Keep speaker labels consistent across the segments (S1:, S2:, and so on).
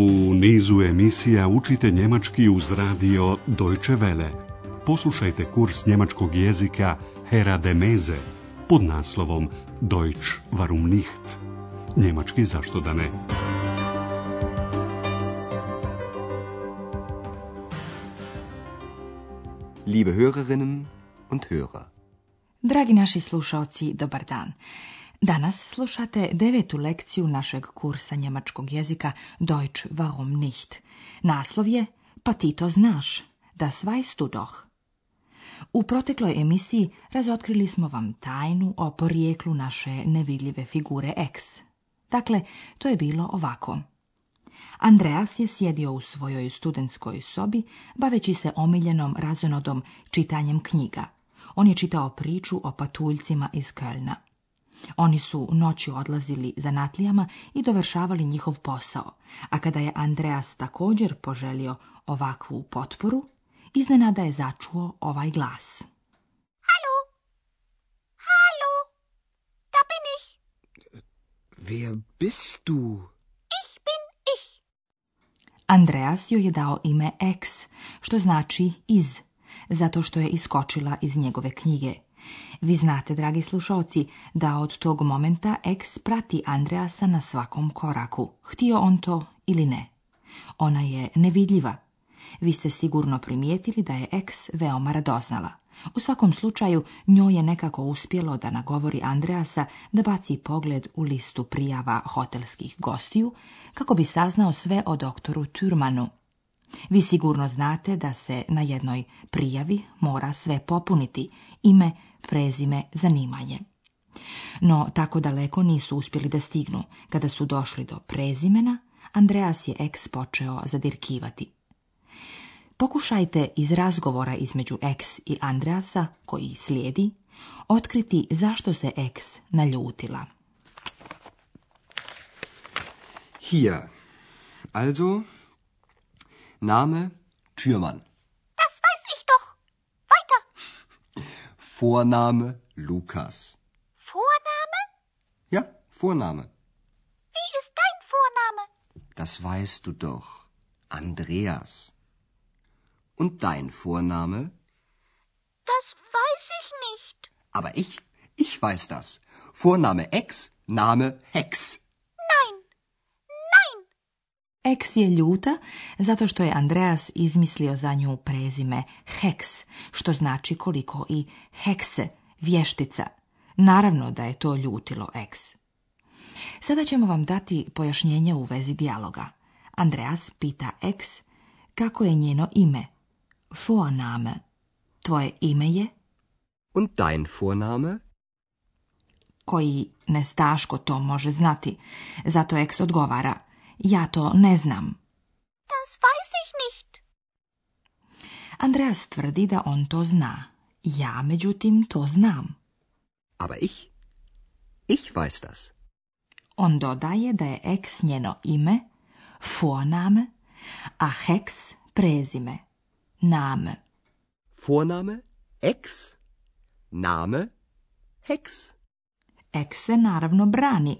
S1: U nizu emisija učite njemački uz radio Deutsche Welle. Poslušajte kurs njemačkog jezika Hera de Meze pod naslovom Deutsch warum nicht? Njemački zašto da ne?
S2: Liebe Hörerinnen und Hörer. Dragi naši slušalci, dobar dan. Danas slušate devetu lekciju našeg kursa njemačkog jezika Deutsch warum nicht. Naslov je Pa ti to znaš, da svaj studoh. U protekloj emisiji razotkrili smo vam tajnu o porijeklu naše nevidljive figure X. Dakle, to je bilo ovako. Andreas je sjedio u svojoj studentskoj sobi, baveći se omiljenom razonodom čitanjem knjiga. On je čitao priču o patuljcima iz Kölna. Oni su noću odlazili za natlijama i dovršavali njihov posao, a kada je Andreas također poželio ovakvu potporu, iznenada je začuo ovaj glas.
S3: Halo! Halo! da bin ich.
S4: Wer bist du?
S3: Ich bin ich.
S2: Andreas joj je dao ime Ex, što znači iz, zato što je iskočila iz njegove knjige – vi znate, dragi slušoci, da od tog momenta eks prati Andreasa na svakom koraku, htio on to ili ne. Ona je nevidljiva. Vi ste sigurno primijetili da je eks veoma radoznala. U svakom slučaju, njoj je nekako uspjelo da nagovori Andreasa da baci pogled u listu prijava hotelskih gostiju, kako bi saznao sve o doktoru Turmanu, vi sigurno znate da se na jednoj prijavi mora sve popuniti, ime, prezime, zanimanje. No tako daleko nisu uspjeli da stignu. Kada su došli do prezimena, Andreas je eks počeo zadirkivati. Pokušajte iz razgovora između eks i Andreasa, koji slijedi, otkriti zašto se eks naljutila.
S4: Hier. Also, Name Türmann.
S3: Das weiß ich doch. Weiter.
S4: Vorname Lukas.
S3: Vorname?
S4: Ja, Vorname.
S3: Wie ist dein Vorname?
S4: Das weißt du doch. Andreas. Und dein Vorname?
S3: Das weiß ich nicht.
S4: Aber ich, ich weiß das. Vorname Ex, Name Hex.
S2: Ex je ljuta zato što je Andreas izmislio za nju prezime Heks, što znači koliko i hekse, vještica. Naravno da je to ljutilo Eks. Sada ćemo vam dati pojašnjenje u vezi dijaloga. Andreas pita Eks kako je njeno ime. Vorname. Tvoje ime je?
S4: Und dein Vorname?
S2: Koji nestaško to može znati. Zato Eks odgovara – ja to ne znam.
S3: Das weiß ich nicht.
S2: Andreas tvrdi da on to zna. Ja, međutim, to znam.
S4: Aber ich? Ich weiß das.
S2: On dodaje da je ex njeno ime, vorname, a hex prezime, name.
S4: Vorname, ex, name, hex.
S2: X se naravno brani.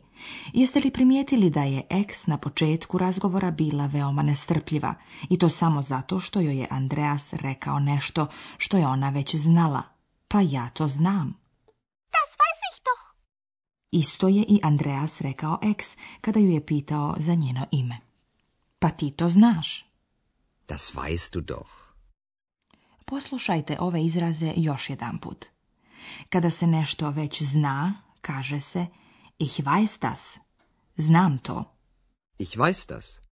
S2: Jeste li primijetili da je X na početku razgovora bila veoma nestrpljiva i to samo zato što joj je Andreas rekao nešto što je ona već znala. Pa ja to znam.
S3: Das weiß ich doch.
S2: Isto je i Andreas rekao X kada ju je pitao za njeno ime. Pa ti to znaš.
S4: Das weißt du doch.
S2: Poslušajte ove izraze još jedan put. Kada se nešto već zna, kaže se Ich weiß das. Znam to.
S4: Ich weiß das.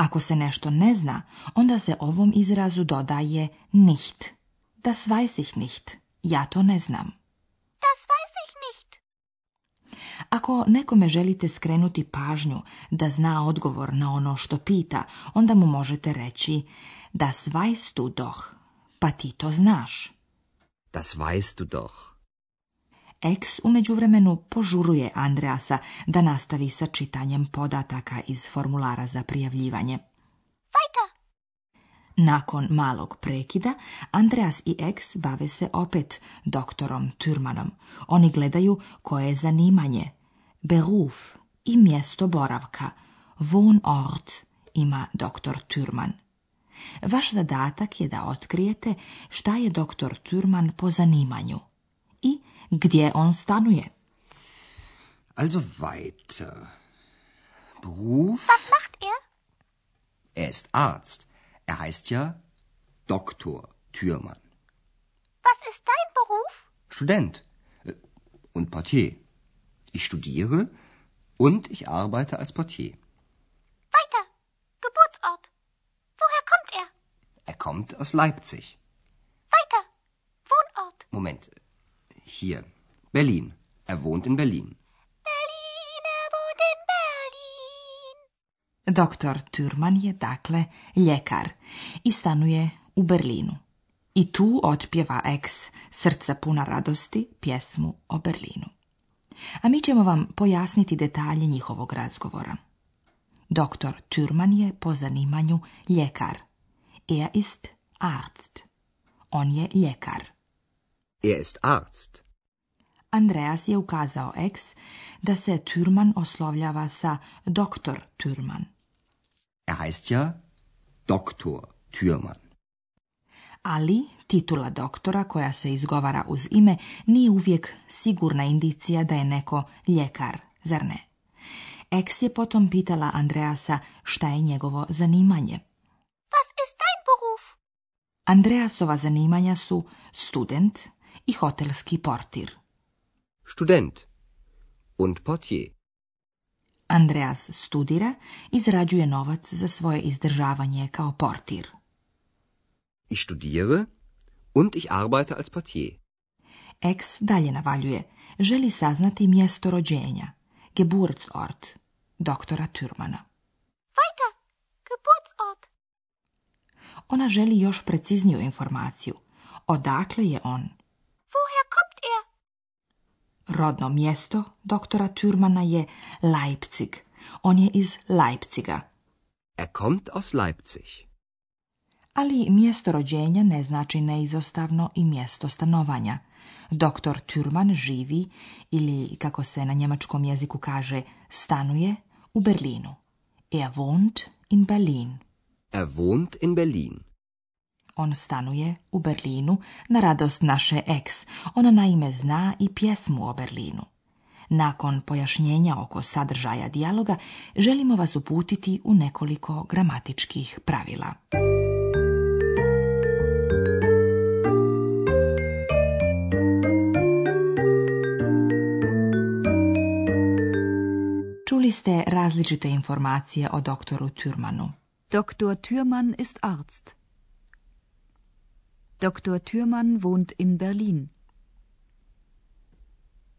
S2: Ako se nešto ne zna, onda se ovom izrazu dodaje nicht. Das weiß ich nicht. Ja to ne znam.
S3: Das weiß ich nicht.
S2: Ako nekome želite skrenuti pažnju da zna odgovor na ono što pita, onda mu možete reći Das weißt du doch. Pa ti to znaš.
S4: Das weißt du doch.
S2: X u međuvremenu požuruje Andreasa da nastavi sa čitanjem podataka iz formulara za prijavljivanje.
S3: fajta
S2: Nakon malog prekida, Andreas i X bave se opet doktorom Turmanom. Oni gledaju koje je zanimanje, beruf i mjesto boravka, ort ima doktor Turman. Vaš zadatak je da otkrijete šta je doktor Turman po zanimanju. gdzie on
S4: stanuje. Also weiter. Beruf.
S3: Was macht er?
S4: Er ist Arzt. Er heißt ja Doktor Türmann.
S3: Was ist dein Beruf?
S4: Student äh, und Portier. Ich studiere und ich arbeite als Portier.
S3: Weiter. Geburtsort. Woher kommt er?
S4: Er kommt aus Leipzig.
S3: Weiter. Wohnort.
S4: Moment. hier. Berlin. Er in Berlin. Berlin,
S3: er wohnt in Berlin.
S2: Doktor Turman je dakle ljekar i stanuje u Berlinu. I tu otpjeva ex srca puna radosti pjesmu o Berlinu. A mi ćemo vam pojasniti detalje njihovog razgovora. Doktor Turman je po zanimanju ljekar. Er ist Arzt. On je ljekar.
S4: Er ist Arzt.
S2: Andreas je ukazao ex da se Türman oslovljava sa doktor Türman.
S4: Er heißt ja doktor Türman.
S2: Ali titula doktora koja se izgovara uz ime nije uvijek sigurna indicija da je neko ljekar, zar ne? Ex je potom pitala Andreasa šta je njegovo zanimanje.
S3: Was ist dein Beruf?
S2: Andreasova zanimanja su student, i hotelski portir.
S4: Student und potje
S2: Andreas studira i zarađuje novac za svoje izdržavanje kao portir.
S4: Ich studiere und ich arbeite als portier.
S2: Ex dalje navaljuje. Želi saznati mjesto rođenja. Geburtsort. Doktora Türmana.
S3: Vajka, Geburtsort.
S2: Ona želi još precizniju informaciju. Odakle je on? Rodno mjesto doktora Türmana je Leipzig. On je iz Leipziga.
S4: Er kommt aus Leipzig.
S2: Ali mjesto rođenja ne znači neizostavno i mjesto stanovanja. Doktor Türman živi ili kako se na njemačkom jeziku kaže stanuje u Berlinu. Er wohnt in Berlin.
S4: Er wohnt in Berlin.
S2: On stanuje u Berlinu na radost naše ex. Ona naime zna i pjesmu o Berlinu. Nakon pojašnjenja oko sadržaja dijaloga, želimo vas uputiti u nekoliko gramatičkih pravila. Čuli ste različite informacije o doktoru Türmanu.
S5: Doktor Türman ist Arzt. Dr. Thürmann wohnt in Berlin.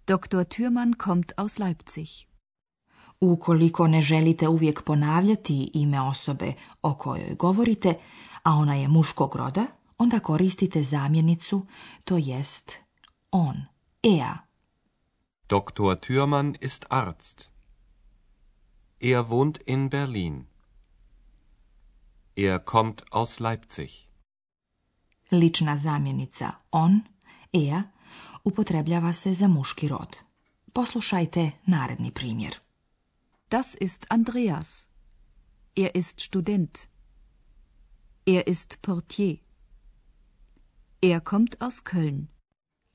S5: Dr. Thürmann kommt aus Leipzig.
S2: Ukoliko ne želite uvijek ponavljati ime osobe o kojoj govorite, a ona je muškog roda, onda koristite zamjenicu, to jest on, er.
S6: Dr. Thürmann ist Arzt. Er wohnt in Berlin. Er kommt aus Leipzig.
S2: Lična zamjenica on, ea, upotrebljava se za muški rod. Poslušajte naredni primjer.
S7: Das ist Andreas. Er ist Student. Er ist Portier. Er kommt aus Köln.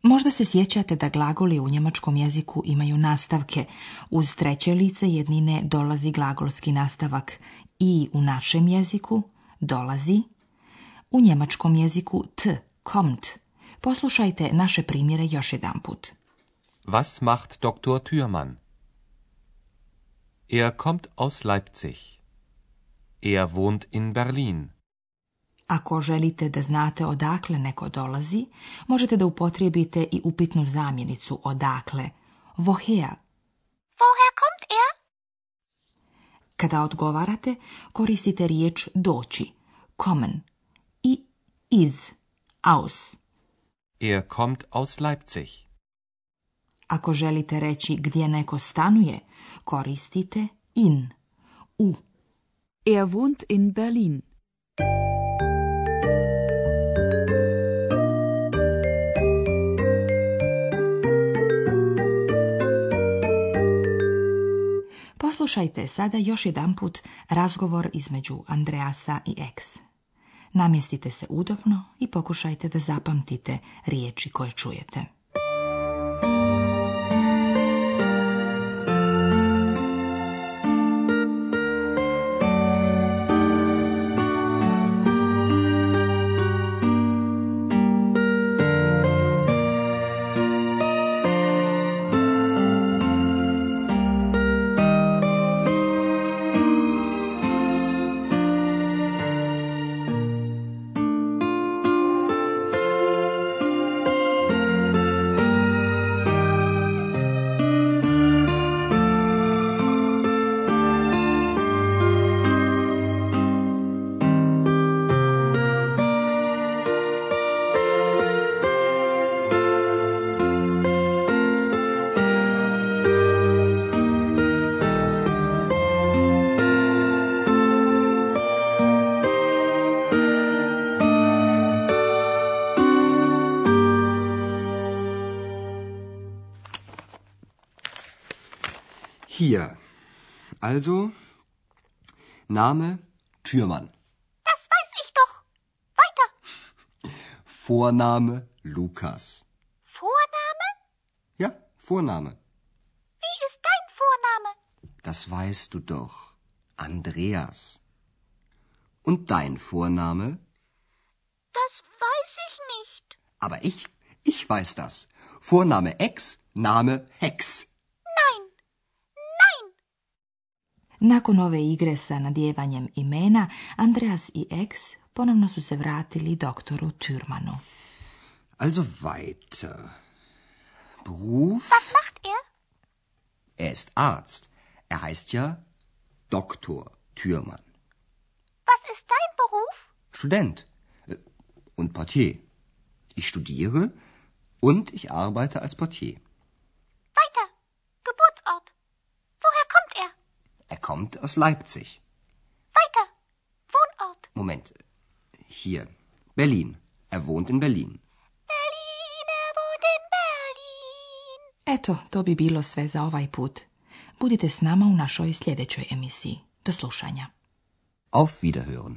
S2: Možda se sjećate da glagoli u njemačkom jeziku imaju nastavke. Uz treće lice jednine dolazi glagolski nastavak i u našem jeziku dolazi u njemačkom jeziku t, kommt. Poslušajte naše primjere još jedanput.
S8: Was macht doktor Thürmann? Er kommt aus Leipzig. Er wohnt in Berlin.
S2: Ako želite da znate odakle neko dolazi, možete da upotrijebite i upitnu zamjenicu odakle, woher.
S3: Woher kommt er?
S2: Kada odgovarate, koristite riječ doći, kommen, iz, aus.
S8: Er kommt aus Leipzig.
S2: Ako želite reći gdje neko stanuje, koristite in, u.
S7: Er wohnt in Berlin.
S2: Poslušajte sada još jedan razgovor između Andreasa i Eks. Namjestite se udobno i pokušajte da zapamtite riječi koje čujete.
S4: hier. Also Name Türmann.
S3: Das weiß ich doch. Weiter.
S4: Vorname Lukas.
S3: Vorname?
S4: Ja, Vorname.
S3: Wie ist dein Vorname?
S4: Das weißt du doch. Andreas. Und dein Vorname?
S3: Das weiß ich nicht.
S4: Aber ich, ich weiß das. Vorname Ex, Name Hex.
S2: Nakon ove igre sa nadjevanjem imena, Andreas i Ex ponovno su se vratili doktoru Türmanu.
S4: Also weiter. Beruf.
S3: Was macht er?
S4: Er ist Arzt. Er heißt ja Doktor Türmann.
S3: Was ist dein Beruf?
S4: Student äh, und Portier. Ich studiere und ich arbeite als Portier.
S3: Weiter. Geburtsort. Woher kommst
S4: Er kommt aus Leipzig.
S3: Weiter. Wohnort.
S4: Moment. Hier. Berlin. Er wohnt in Berlin.
S3: Berlin, er wohnt in Berlin.
S2: Eto, to bi bilo sve za ovaj put. Budite s nama u našoj sljedećoj emisiji. Do slušanja. Auf Wiederhören.